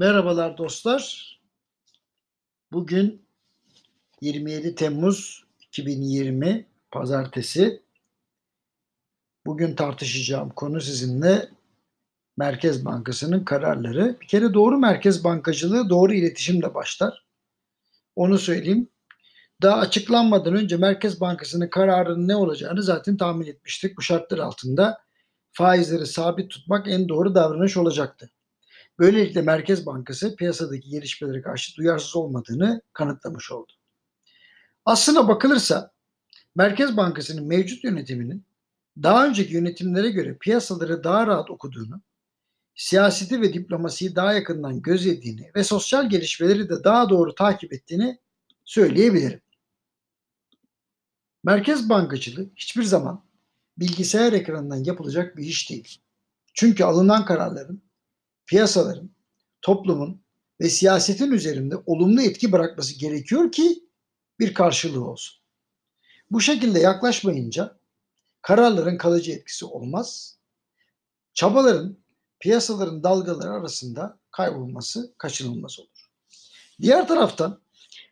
Merhabalar dostlar. Bugün 27 Temmuz 2020 Pazartesi. Bugün tartışacağım konu sizinle Merkez Bankası'nın kararları. Bir kere doğru merkez bankacılığı doğru iletişimle başlar. Onu söyleyeyim. Daha açıklanmadan önce Merkez Bankası'nın kararının ne olacağını zaten tahmin etmiştik. Bu şartlar altında faizleri sabit tutmak en doğru davranış olacaktı. Böylelikle Merkez Bankası piyasadaki gelişmelere karşı duyarsız olmadığını kanıtlamış oldu. Aslına bakılırsa Merkez Bankası'nın mevcut yönetiminin daha önceki yönetimlere göre piyasaları daha rahat okuduğunu, siyaseti ve diplomasiyi daha yakından gözlediğini ve sosyal gelişmeleri de daha doğru takip ettiğini söyleyebilirim. Merkez bankacılığı hiçbir zaman bilgisayar ekranından yapılacak bir iş değil. Çünkü alınan kararların piyasaların, toplumun ve siyasetin üzerinde olumlu etki bırakması gerekiyor ki bir karşılığı olsun. Bu şekilde yaklaşmayınca kararların kalıcı etkisi olmaz. Çabaların piyasaların dalgaları arasında kaybolması kaçınılmaz olur. Diğer taraftan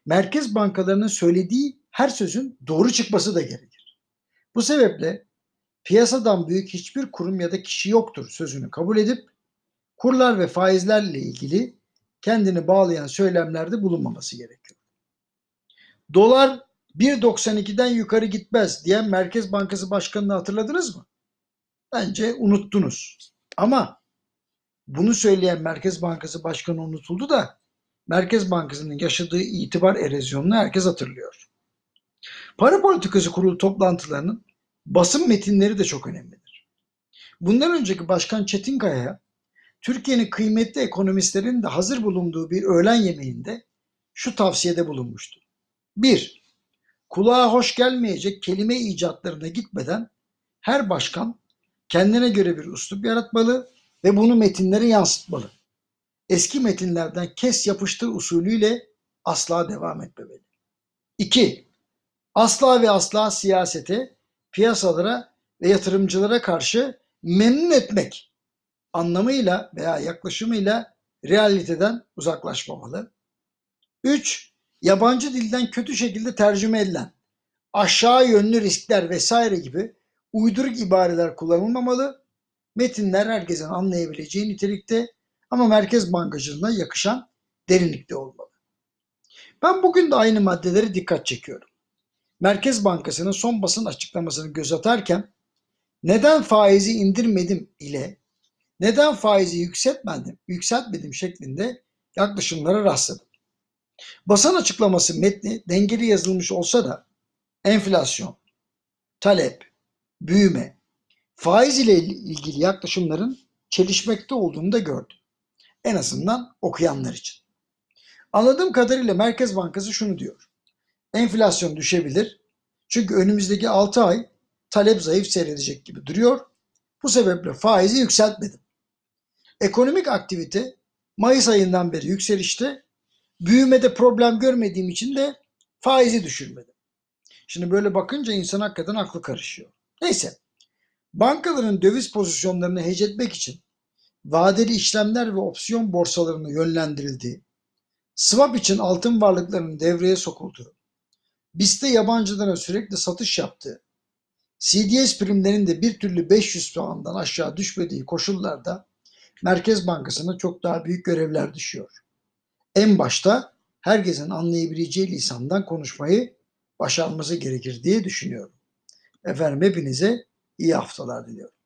merkez bankalarının söylediği her sözün doğru çıkması da gerekir. Bu sebeple piyasadan büyük hiçbir kurum ya da kişi yoktur sözünü kabul edip kurlar ve faizlerle ilgili kendini bağlayan söylemlerde bulunmaması gerekiyor. Dolar 1.92'den yukarı gitmez diyen Merkez Bankası Başkanı'nı hatırladınız mı? Bence unuttunuz. Ama bunu söyleyen Merkez Bankası Başkanı unutuldu da Merkez Bankası'nın yaşadığı itibar erozyonunu herkes hatırlıyor. Para politikası kurulu toplantılarının basın metinleri de çok önemlidir. Bundan önceki Başkan Çetinkaya'ya Türkiye'nin kıymetli ekonomistlerin de hazır bulunduğu bir öğlen yemeğinde şu tavsiyede bulunmuştu. 1. Kulağa hoş gelmeyecek kelime icatlarına gitmeden her başkan kendine göre bir üslup yaratmalı ve bunu metinlere yansıtmalı. Eski metinlerden kes yapıştır usulüyle asla devam etmemeli. 2. Asla ve asla siyasete, piyasalara ve yatırımcılara karşı memnun etmek anlamıyla veya yaklaşımıyla realiteden uzaklaşmamalı. 3. Yabancı dilden kötü şekilde tercüme edilen aşağı yönlü riskler vesaire gibi uyduruk ibareler kullanılmamalı. Metinler herkesin anlayabileceği nitelikte ama Merkez Bankacılığına yakışan derinlikte olmalı. Ben bugün de aynı maddeleri dikkat çekiyorum. Merkez Bankası'nın son basın açıklamasını göz atarken neden faizi indirmedim ile neden faizi yükseltmedim, yükseltmedim şeklinde yaklaşımlara rastladım. Basın açıklaması metni dengeli yazılmış olsa da enflasyon, talep, büyüme, faiz ile ilgili yaklaşımların çelişmekte olduğunu da gördüm. En azından okuyanlar için. Anladığım kadarıyla Merkez Bankası şunu diyor. Enflasyon düşebilir. Çünkü önümüzdeki 6 ay talep zayıf seyredecek gibi duruyor. Bu sebeple faizi yükseltmedim. Ekonomik aktivite Mayıs ayından beri yükselişte. Büyümede problem görmediğim için de faizi düşürmedim. Şimdi böyle bakınca insan hakikaten aklı karışıyor. Neyse. Bankaların döviz pozisyonlarını hecetmek için vadeli işlemler ve opsiyon borsalarını yönlendirildiği, swap için altın varlıklarının devreye sokulduğu, BIST'te yabancılara sürekli satış yaptığı, CDS primlerinin de bir türlü 500 puandan aşağı düşmediği koşullarda Merkez Bankası'na çok daha büyük görevler düşüyor. En başta herkesin anlayabileceği lisandan konuşmayı başarması gerekir diye düşünüyorum. Efendim hepinize iyi haftalar diliyorum.